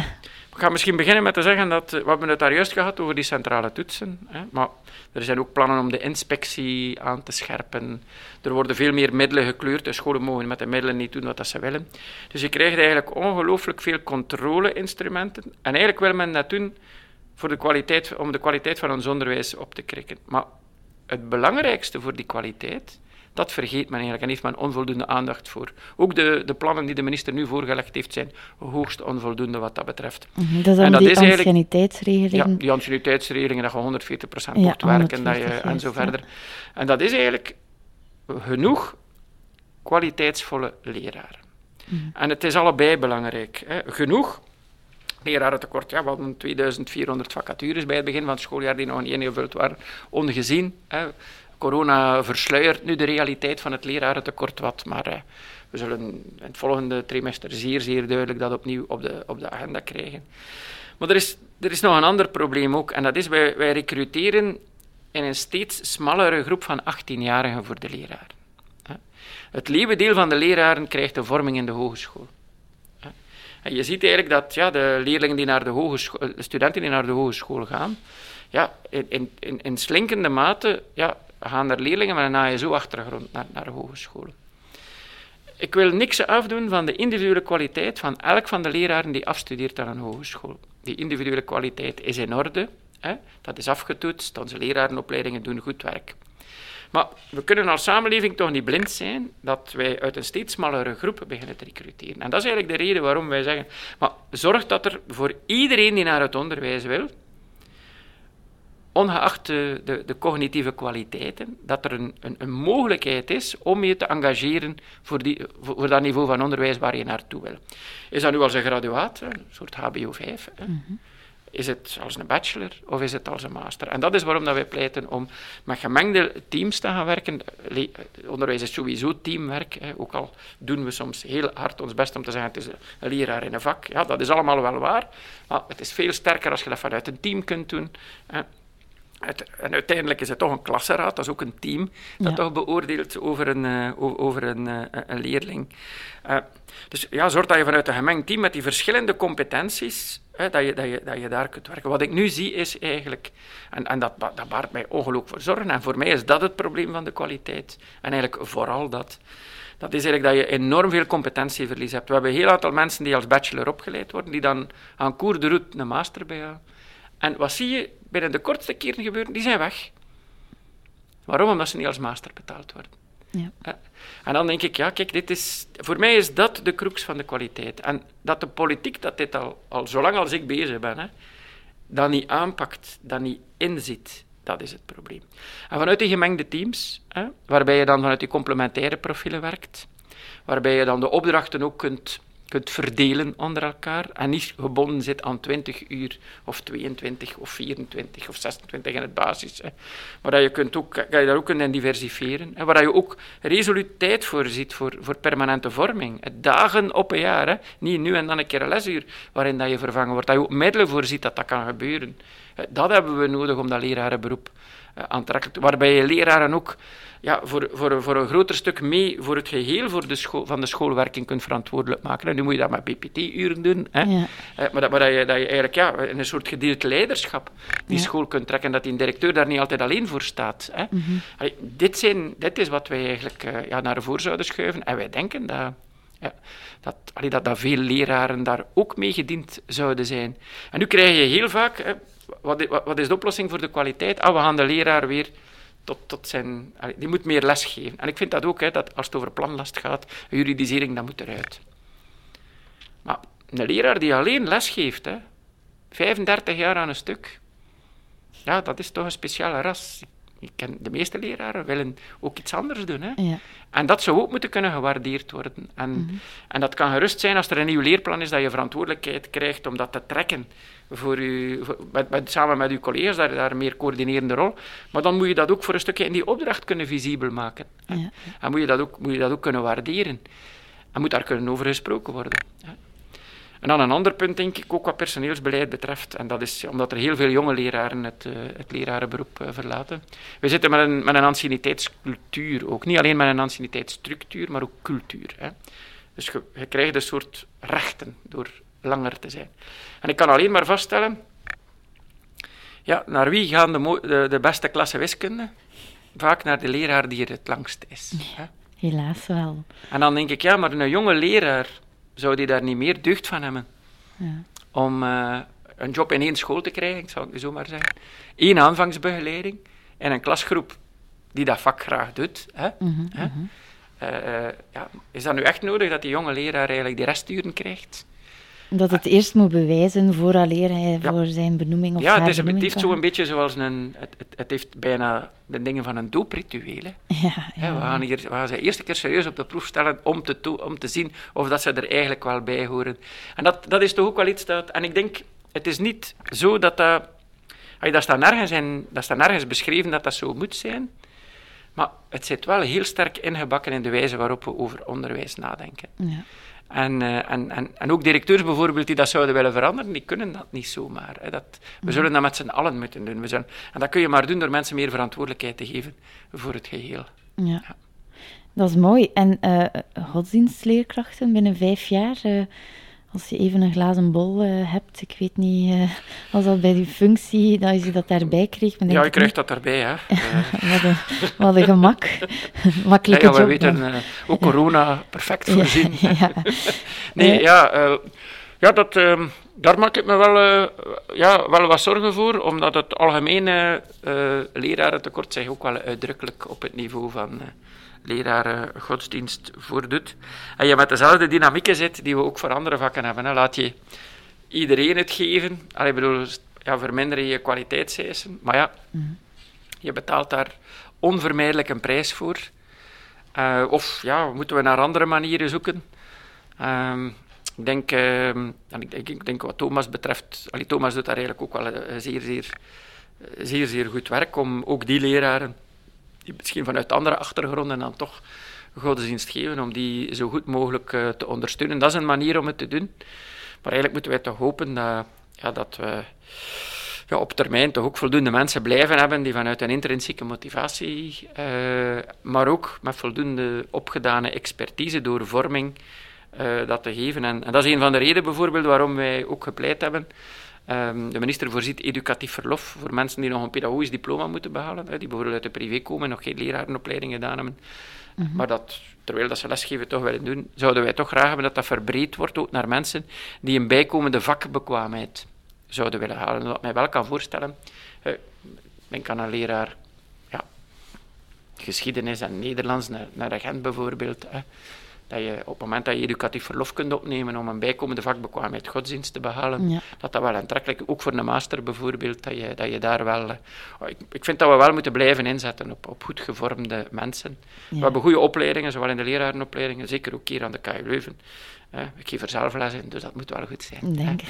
Ik ga misschien beginnen met te zeggen dat, we hebben het daar juist gehad over die centrale toetsen, hè, maar er zijn ook plannen om de inspectie aan te scherpen. Er worden veel meer middelen gekleurd, de scholen mogen met de middelen niet doen wat ze willen. Dus je krijgt eigenlijk ongelooflijk veel controle-instrumenten. En eigenlijk wil men dat doen voor de kwaliteit, om de kwaliteit van ons onderwijs op te krikken. Maar het belangrijkste voor die kwaliteit, dat vergeet men eigenlijk en heeft men onvoldoende aandacht voor. Ook de, de plannen die de minister nu voorgelegd heeft, zijn hoogst onvoldoende wat dat betreft. Mm -hmm, dat is en die anciëniteitsregeling? Ja, die anciëniteitsregelingen, dat je 140% ja, mocht werken dat je, en zo verder. En dat is eigenlijk genoeg kwaliteitsvolle leraren. Mm -hmm. En het is allebei belangrijk. Hè. Genoeg lerarentekort. Ja, we hadden 2400 vacatures bij het begin van het schooljaar die nog niet ingevuld waren. Ongezien. Hè. Corona versluiert nu de realiteit van het lerarentekort wat, maar hè, we zullen in het volgende trimester zeer, zeer duidelijk dat opnieuw op de, op de agenda krijgen. Maar er is, er is nog een ander probleem ook, en dat is wij, wij recruteren in een steeds smallere groep van 18-jarigen voor de leraren. Het leeuwendeel van de leraren krijgt een vorming in de hogeschool. En je ziet eigenlijk dat ja, de leerlingen die naar de hogeschool, de studenten die naar de hogeschool gaan, ja, in, in, in slinkende mate ja, gaan er leerlingen met een ASO-achtergrond naar, naar de hogescholen. Ik wil niks afdoen van de individuele kwaliteit van elk van de leraren die afstudeert aan een hogeschool. Die individuele kwaliteit is in orde, hè? dat is afgetoetst, onze lerarenopleidingen doen goed werk. Maar we kunnen als samenleving toch niet blind zijn dat wij uit een steeds smallere groep beginnen te recruteren. En dat is eigenlijk de reden waarom wij zeggen, maar zorg dat er voor iedereen die naar het onderwijs wil, ongeacht de, de, cognitieve kwaliteiten, dat er een, een, een, mogelijkheid is om je te engageren voor, die, voor, dat niveau van onderwijs waar je naartoe wil. Is dat nu als een graduaat, een soort HBO 5? Hè? Mm is het als een bachelor of is het als een master? En dat is waarom dat wij pleiten om met gemengde teams te gaan werken. Onderwijs is sowieso teamwerk, hè. ook al doen we soms heel hard ons best om te zeggen het is een leraar in een vak. Ja, dat is allemaal wel waar, maar het is veel sterker als je dat vanuit een team kunt doen. Hè. en uiteindelijk is het toch een klasseraad, dat is ook een team dat toch beoordeelt over een, uh, over een, uh, een leerling. Uh, dus ja, zorg dat je vanuit een gemengd team met die verschillende competenties Hè, dat, je, dat, je, dat je daar kunt werken. Wat ik nu zie is eigenlijk, en, en dat, dat baart mij ongelooflijk voor zorgen, en voor mij is dat het probleem van de kwaliteit. En eigenlijk vooral dat. Dat is eigenlijk dat je enorm veel competentieverlies hebt. We hebben een heel aantal mensen die als bachelor opgeleid worden, die dan aan cours de route een master bijhouden. En wat zie je binnen de kortste keren gebeuren? Die zijn weg. Waarom? Omdat ze niet als master betaald worden. Ja. En dan denk ik, ja, kijk, dit is, voor mij is dat de crux van de kwaliteit. En dat de politiek dat dit al, al zolang als ik bezig ben, hè, dat niet aanpakt, dat niet inziet, Dat is het probleem. En vanuit die gemengde teams, hè, waarbij je dan vanuit die complementaire profielen werkt, waarbij je dan de opdrachten ook kunt kunt verdelen onder elkaar en niet gebonden zit aan 20 uur of 22 of 24 of 26 in het basis. Maar dat je, kunt ook, dat je daar ook kunt diversifieren. En waar je ook resoluut tijd voor ziet voor, voor permanente vorming. Dagen op een jaar, hè. niet nu en dan een keer een lesuur waarin dat je vervangen wordt. Dat je ook middelen voor ziet dat dat kan gebeuren. Dat hebben we nodig om dat lerarenberoep aantrekkelijk te Waarbij je leraren ook ja, voor, voor, voor een groter stuk mee voor het geheel voor de school, van de schoolwerking kunt verantwoordelijk maken. En nu moet je dat met BPT-uren doen. Hè. Ja. Eh, maar, dat, maar dat, je, dat je eigenlijk ja, in een soort gedeeld leiderschap die school kunt trekken. Dat die directeur daar niet altijd alleen voor staat. Hè. Mm dit, zijn, dit is wat wij eigenlijk uh, ja, naar voren zouden schuiven. En wij denken dat... Ja, dat, allee, dat, dat veel leraren daar ook mee gediend zouden zijn. En nu krijg je heel vaak, hè, wat, wat, is de oplossing voor de kwaliteit? Ah, we gaan de leraar weer tot, tot zijn... Die moet meer les geven. En ik vind dat ook, hè, dat als het over planlast gaat, juridisering, dat moet eruit. Maar een leraar die alleen les geeft, hè, 35 jaar aan een stuk, ja, dat is toch een speciale ras. Ik ken, de meeste leraren willen ook iets anders doen. Hè? Ja. En dat zou ook moeten kunnen gewaardeerd worden. En, mhm. en dat kan gerust zijn als er een nieuw leerplan is, dat je verantwoordelijkheid krijgt om dat te trekken voor u, met, samen met uw collega's, daar, daar een meer coördinerende rol. Maar dan moet je dat ook voor een stukje in die opdracht kunnen visibel maken. Ja. En moet je, dat ook, moet je dat ook kunnen waarderen. En moet daar kunnen over gesproken worden. En dan een ander punt, denk ik, ook wat personeelsbeleid betreft. En dat is omdat er heel veel jonge leraren het, uh, het lerarenberoep uh, verlaten. We zitten met een, met een anciëniteitscultuur ook. Niet alleen met een anciëniteitsstructuur, maar ook cultuur. Hè. Dus je, je krijgt een soort rechten door langer te zijn. En ik kan alleen maar vaststellen, ja, naar wie gaan de, de, de beste klasse wiskunde? Vaak naar de leraar die er het langst is. Helaas wel. En dan denk ik, ja, maar een jonge leraar, zou die daar niet meer deugd van hebben? Ja. Om uh, een job in één school te krijgen, ik zou het zo maar zeggen. Eén aanvangsbegeleiding en een klasgroep die dat vak graag doet. Hè? Mm hè? Uh, ja, is dat nu echt nodig dat die jonge leraar eigenlijk die resturen krijgt? Dat het eerst moet bewijzen vooraleer hij voor zijn benoeming of Ja, het, is, het heeft zo een beetje zoals een... Het, het, het, heeft bijna de dingen van een doopritueel. Ja, ja. we, gaan hier, we gaan ze eerste keer serieus op de proef stellen om te, om te zien of dat ze er eigenlijk wel bij horen. En dat, dat is toch ook wel iets dat... En ik denk, het is niet zo dat dat... Dat staat, nergens in, dat staat nergens beschreven dat dat zo moet zijn. Maar het zit wel heel sterk ingebakken in de wijze waarop we over onderwijs nadenken. Ja. En, uh, en, en, en ook directeurs bijvoorbeeld die dat zouden willen veranderen, die kunnen dat niet zomaar. Hè. Dat, we mhm. zullen dat met z'n allen moeten doen. We zullen, en dat kun je maar doen door mensen meer verantwoordelijkheid te geven voor het geheel. Ja. ja. Dat is mooi. En uh, godsdienstleerkrachten binnen vijf jaar, uh, als je even een glazen bol uh, hebt, ik weet niet, uh, als dat bij die functie, dat je dat daarbij kreeg. Ja, je krijgt dat daarbij, hè. wat, een, wat een gemak. Makkelijke ja, ja, we weten, uh, ook corona perfect voorzien. ja, nee, ja, ja dat, ehm, daar maak ik me wel, ja, wel wat zorgen voor, omdat het algemene lerarentekort zich ook wel uitdrukkelijk op het niveau van leraren godsdienst voordoet. En je met dezelfde dynamieken zit die we ook voor andere vakken hebben. Hè. Laat je iedereen het geven. Allee, bedoel, ja, verminder je kwaliteitseisen. Maar ja, mhm. je betaalt daar onvermijdelijk een prijs voor. Uh, of ja, moeten we naar andere manieren zoeken? Uh, ik denk, uh, ik, denk, ik denk wat Thomas betreft, allee, Thomas doet daar eigenlijk ook wel zeer, zeer, zeer, zeer goed werk om ook die leraren misschien vanuit andere achtergronden dan toch godsdienst geven, om die zo goed mogelijk uh, te ondersteunen. Dat is een manier om het te doen. Maar eigenlijk moeten wij toch hopen dat, ja, dat we ja, op termijn toch ook voldoende mensen blijven hebben die vanuit een intrinsieke motivatie, uh, maar ook met voldoende opgedane expertise door vorming uh, dat te geven. En, en, dat is een van de redenen bijvoorbeeld waarom wij ook gepleit hebben Um, de minister voorziet educatief verlof voor mensen die nog een pedagogisch diploma moeten behalen, hè, die bijvoorbeeld uit de privé komen en nog geen lerarenopleiding gedaan hebben. Mhm. Maar dat, terwijl dat ze lesgeven toch willen doen, zouden wij toch graag hebben dat dat verbreed wordt ook naar mensen die een bijkomende vakbekwaamheid zouden willen halen. Wat mij wel kan voorstellen, uh, men kan een leraar ja, geschiedenis en Nederlands naar, naar Gent bijvoorbeeld, hè, dat je op het moment dat je educatief verlof kunt opnemen om een bijkomende vakbekwaamheid godsdienst te behalen, Ja. dat dat wel aantrekkelijk ook voor een master bijvoorbeeld, dat je, dat je daar wel... eh, ik, ik vind dat we wel moeten blijven inzetten op, op goed gevormde mensen. We hebben goede opleidingen, zowel in de lerarenopleidingen, zeker ook hier aan de KU Leuven. Eh, ik geef er zelf les in, dus dat moet wel goed zijn. Denk.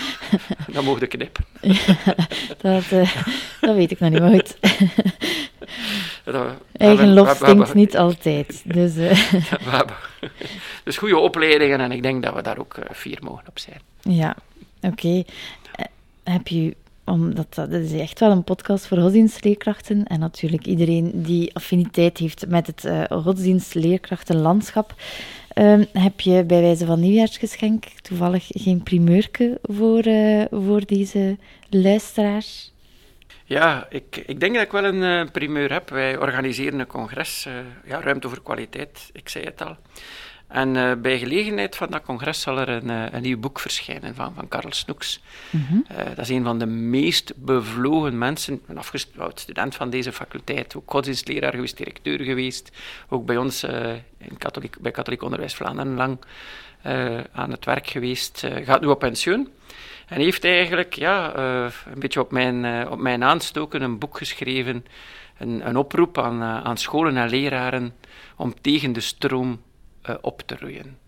Dan mogen de knippen. dat, eh, dat weet ik nog niet, maar goed. Dat- Eigen lof stinkt niet altijd. Dus eh, we hebben dus goede opleidingen en ik denk dat we daar ook eh, fier mogen op zijn. ja, oké. Eh, heb je, omdat dat, dat is echt wel een podcast voor godsdienstleerkrachten en natuurlijk iedereen die affiniteit heeft met het eh godsdienstleerkrachtenlandschap, ehm, heb je bij wijze van nieuwjaarsgeschenk toevallig geen primeurke voor, voor deze luisteraars? Ja, ik, ik denk dat ik wel een eh, primeur heb. Wij organiseren een congres, eh, ja, Ruimte voor Kwaliteit, ik zei het al. En eh, bij gelegenheid van dat congres zal er een, een nieuw boek verschijnen van, van Karel Snoeks. Mhm. Dat is een van de meest bevlogen mensen, een afgestudeerd student van deze faculteit, ook godsdienstleraar geweest, directeur geweest, ook bij ons in katholiek, bij Katholiek Onderwijs Vlaanderen lang aan het werk geweest, gaat nu op pensioen. En heeft eigenlijk ja, eh, een beetje op mijn, eh, op mijn aanstoken een boek geschreven, een, een oproep aan, eh, aan scholen en leraren om tegen de stroom op te roeien.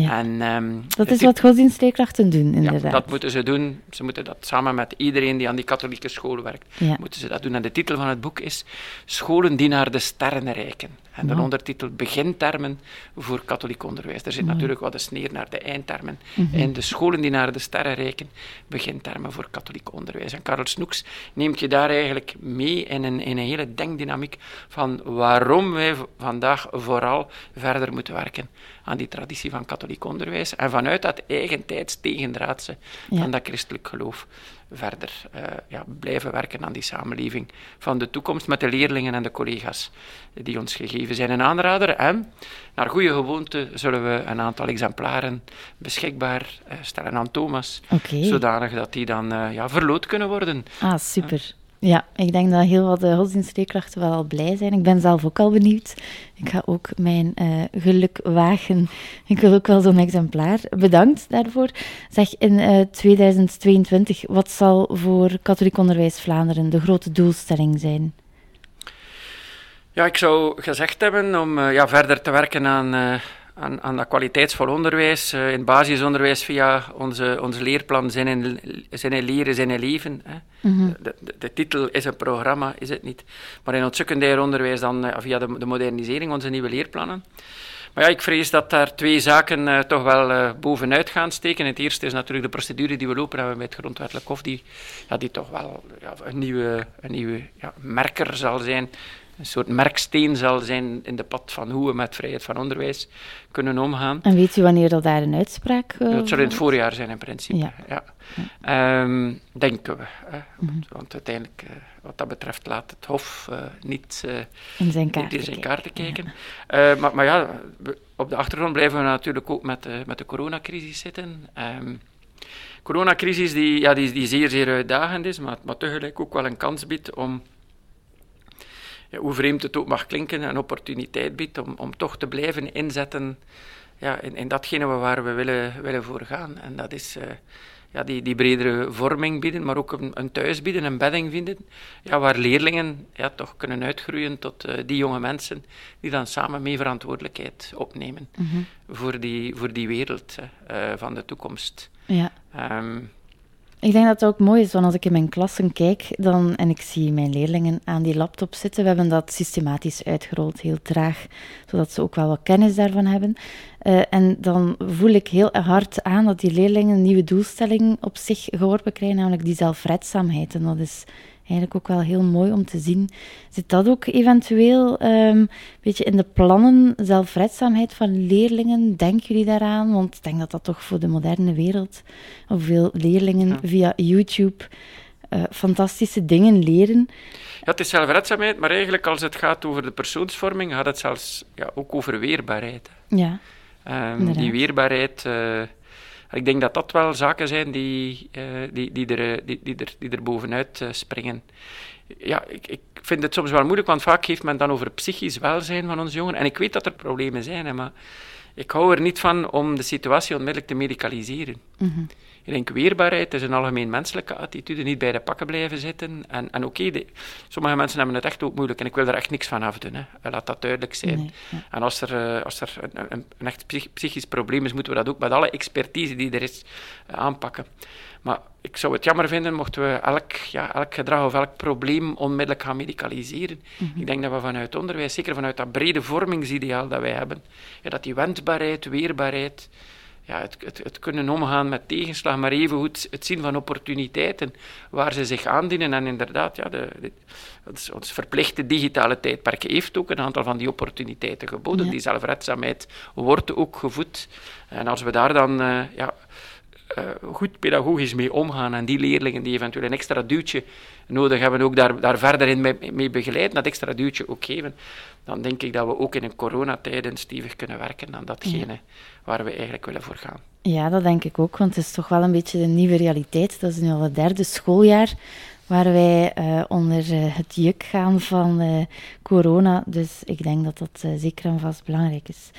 Ja. En, ehm, Dat is wat godsdienstleerkrachten doen, ja, inderdaad. dat moeten ze doen. Ze moeten dat samen met iedereen die aan die katholieke school werkt, Ja. moeten ze dat doen. En de titel van het boek is Scholen die naar de sterren reiken. En de ondertitel Begintermen voor katholiek onderwijs. Er zit Mooi. natuurlijk wat een sneer naar de eindtermen. Mhm. En de scholen die naar de sterren reiken, begintermen voor katholiek onderwijs. En Karel Snoeks neemt je daar eigenlijk mee in een, in een hele denkdynamiek van waarom wij vandaag vooral verder moeten werken aan die traditie van katholiek onderwijs. En vanuit dat eigentijds tegendraadse Ja. van dat christelijk geloof verder eh, ja, blijven werken aan die samenleving van de toekomst met de leerlingen en de collega's die ons gegeven zijn. Een aanrader en naar goede gewoonte zullen we een aantal exemplaren beschikbaar eh, stellen aan Thomas, Oké. zodanig dat die dan eh, ja, verloot kunnen worden. Ah, super. Ja, ik denk dat heel wat uh, godsdienstleerkrachten wel al blij zijn. Ik ben zelf ook al benieuwd. Ik ga ook mijn uh, geluk wagen. Ik wil ook wel zo'n exemplaar. Bedankt daarvoor. Zeg, in uh, 2022, wat zal voor Katholiek Onderwijs Vlaanderen de grote doelstelling zijn? Ja, ik zou gezegd hebben om ja, verder te werken aan, aan, aan dat kwaliteitsvol onderwijs, uh, in basisonderwijs via onze, onze leerplan Zin in, zin in Leren, Zin in Leven. Hè. Mhm. Mm -hmm. de, de, de, titel is een programma, is het niet. Maar in ons secundair onderwijs dan via de, de modernisering, onze nieuwe leerplannen. Maar ja, ik vrees dat daar twee zaken uh, toch wel bovenuit gaan steken. Het eerste is natuurlijk de procedure die we lopen hebben het grondwettelijk hof, die, ja, die toch wel ja, een nieuwe, een nieuwe ja, merker zal zijn, een soort merksteen zal zijn in de pad van hoe we met vrijheid van onderwijs kunnen omgaan. En weet u wanneer dat daar een uitspraak uh, Dat zal in het voorjaar zijn in principe, ja. ja. ja. Um, denken we. Hè. Mm -hmm. Want uiteindelijk, uh, wat dat betreft, laat het Hof uh, niet in zijn kaarten, in zijn kaarten kijken. Ja. maar, maar, ja, we, op de achtergrond blijven we natuurlijk ook met, met de coronacrisis zitten. Um, coronacrisis die, ja, die, die zeer, zeer uitdagend is, maar, maar tegelijk ook wel een kans biedt om ja, hoe vreemd het ook mag klinken, een opportuniteit biedt om, om toch te blijven inzetten ja, in, in datgene waar we willen, willen voor gaan. En dat is uh, ja, die, die bredere vorming bieden, maar ook een, een thuis bieden, een bedding vinden, ja, waar leerlingen ja, toch kunnen uitgroeien tot uh, die jonge mensen die dan samen mee verantwoordelijkheid opnemen mm -hmm. voor, die, voor die wereld uh, van de toekomst. Ja. Um, ik denk dat het ook mooi is, want als ik in mijn klassen kijk dan, en ik zie mijn leerlingen aan die laptop zitten, we hebben dat systematisch uitgerold, heel traag, zodat ze ook wel wat kennis daarvan hebben. Uh, en dan voel ik heel hard aan dat die leerlingen een nieuwe doelstelling op zich geworpen krijgen, namelijk die zelfredzaamheid. En dat is eigenlijk ook wel heel mooi om te zien. Zit dat ook eventueel um, beetje in de plannen, zelfredzaamheid van leerlingen? Denken jullie daaraan? Want ik denk dat dat toch voor de moderne wereld, of veel leerlingen ja. via YouTube uh, fantastische dingen leren. Ja, het is zelfredzaamheid, maar eigenlijk als het gaat over de persoonsvorming, gaat het zelfs ja, ook over weerbaarheid. Ja, um, die weerbaarheid... Uh, ik denk dat dat wel zaken zijn die, uh, die, die, er, die, die, er, die er bovenuit uh, springen. Ja, ik, ik vind het soms wel moeilijk, want vaak heeft men dan over psychisch welzijn van onze jongeren. En ik weet dat er problemen zijn, hè, maar ik hou er niet van om de situatie onmiddellijk te medicaliseren. Mhm. Ik denk weerbaarheid is een algemeen menselijke attitude, niet bij de pakken blijven zitten. En, en oké, sommige mensen hebben het echt ook moeilijk en ik wil er echt niks van afdoen. Hè. Laat dat duidelijk zijn. Nee, ja. En als er, eh, als er een, een, een echt psych- psychisch probleem is, moeten we dat ook met alle expertise die er is eh, aanpakken. Maar ik zou het jammer vinden mochten we elk, ja, elk gedrag of elk probleem onmiddellijk gaan medicaliseren. Ik denk dat we vanuit onderwijs, zeker vanuit dat brede vormingsideaal dat wij hebben, ja, dat die wendbaarheid, weerbaarheid, ja, het, het, het kunnen omgaan met tegenslag, maar evengoed het zien van opportuniteiten waar ze zich aandienen. En inderdaad, ja, de, de- ons, ons verplichte digitale tijdperk heeft ook een aantal van die opportuniteiten geboden. Ja. Die zelfredzaamheid wordt ook gevoed. En als we daar dan eh, ja, eh, goed pedagogisch mee omgaan en die leerlingen die eventueel een extra duwtje nodig hebben, ook daar, daar verder in mee, mee begeleiden, dat extra duwtje ook geven, dan denk ik dat we ook in een coronatijden stevig kunnen werken aan datgene waar we eigenlijk willen voor gaan. Ja, dat denk ik ook, want het is toch wel een beetje de nieuwe realiteit. Dat is nu al het derde schooljaar waar wij eh, onder eh, het juk gaan van corona. Dus ik denk dat dat zeker en vast belangrijk is.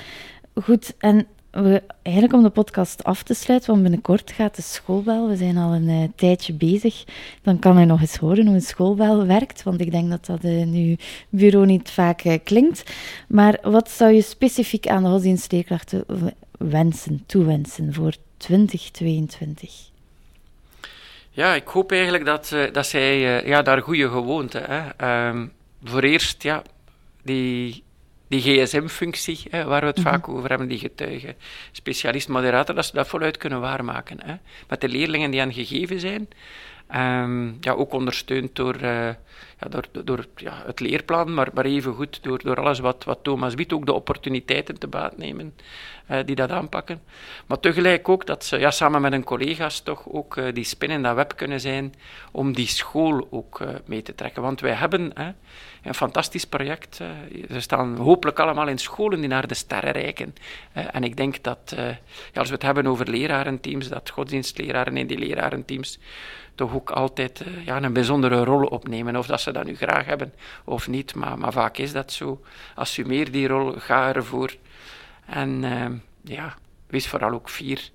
Goed, en we, eigenlijk om de podcast af te sluiten, want binnenkort gaat de schoolbel. We zijn al een eh, tijdje bezig. Dan kan hij nog eens horen hoe een schoolbel werkt, want ik denk dat dat in uw bureau niet vaak eh, klinkt. Maar wat zou je specifiek aan de godsdienstleerkrachten wensen, toewensen voor 2022? Ja, ik hoop eigenlijk dat, dat zij ja, daar goede gewoonten. Hè. Ehm, voor eerst, ja, die, die gsm-functie, waar we het vaak over hebben, die getuigen, specialist, moderator, dat ze dat voluit kunnen waarmaken. Hè. Met de leerlingen die aan gegeven zijn. Ehm, ja, ook ondersteund door, eh, ja, door, door ja, het leerplan, maar, maar evengoed door, door alles wat, wat Thomas biedt, ook de opportuniteiten te baat nemen eh, die dat aanpakken. Maar tegelijk ook dat ze ja, samen met hun collega's toch ook eh, die spin in dat web kunnen zijn om die school ook mee te trekken. Want wij hebben hè, een fantastisch project. eh, ze staan hopelijk allemaal in scholen die naar de sterren reiken. Eh, en ik denk dat eh, ja, als we het hebben over lerarenteams, dat godsdienstleraren in die lerarenteams toch ook altijd ja, een bijzondere rol opnemen. Of dat ze dat nu graag hebben of niet, maar, maar vaak is dat zo. Assumeer die rol, ga ervoor. En ja, wees vooral ook fier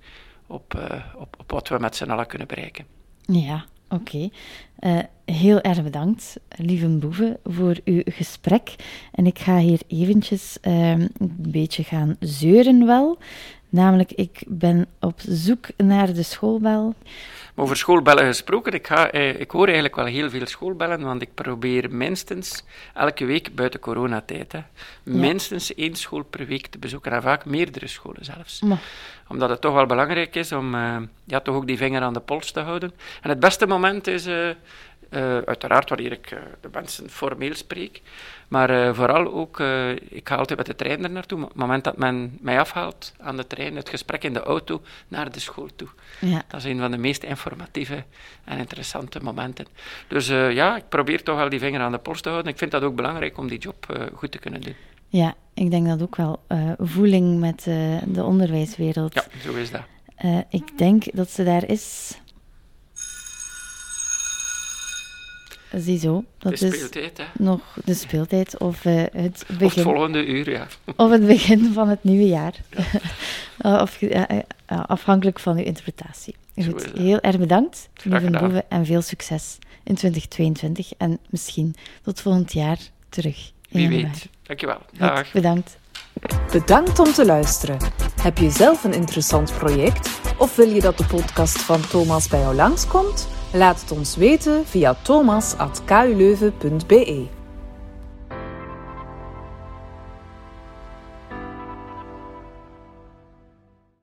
op, op, op wat we met z'n allen kunnen bereiken. Ja, oké. Eh, heel erg bedankt, lieve Boeve, voor uw gesprek. En ik ga hier eventjes ehm, een beetje gaan zeuren wel. Namelijk, ik ben op zoek naar de schoolbel. Over schoolbellen gesproken, ik, ga, eh, ik hoor eigenlijk wel heel veel schoolbellen, want ik probeer minstens elke week buiten coronatijd, hè, minstens één school per week te bezoeken en vaak meerdere scholen zelfs. Omdat het toch wel belangrijk is om eh, ja, toch ook die vinger aan de pols te houden. En het beste moment is eh, eh, uiteraard wanneer ik eh, de mensen formeel spreek, maar eh, vooral ook, ik ga altijd met de trein er naartoe, maar op het moment dat men mij afhaalt aan de trein, het gesprek in de auto naar de school toe. ja, Dat is een van de meest informatieve en interessante momenten. Dus ja, ik probeer toch wel die vinger aan de pols te houden. Ik vind dat ook belangrijk om die job goed te kunnen doen. ja, ik denk dat ook wel. voeling met de onderwijswereld. Ja, zo is dat. Ik denk dat ze daar is. Ziezo, De dat is speeltijd, hè. nog de speeltijd of eh, het Of het begin. volgende uur, ja. Of het begin van het nieuwe jaar. Eh, of, eh, afhankelijk van uw interpretatie. Goed, is heel erg bedankt, lieve. Boeven, en veel succes in 2022. En misschien tot volgend jaar terug in Wie januari. weet. Dankjewel. Goed, Dag. bedankt. Bedankt om te luisteren. Heb je zelf een interessant project of wil je dat de podcast van Thomas bij jou langskomt? Laat het ons weten via thomas.kuleuven.be.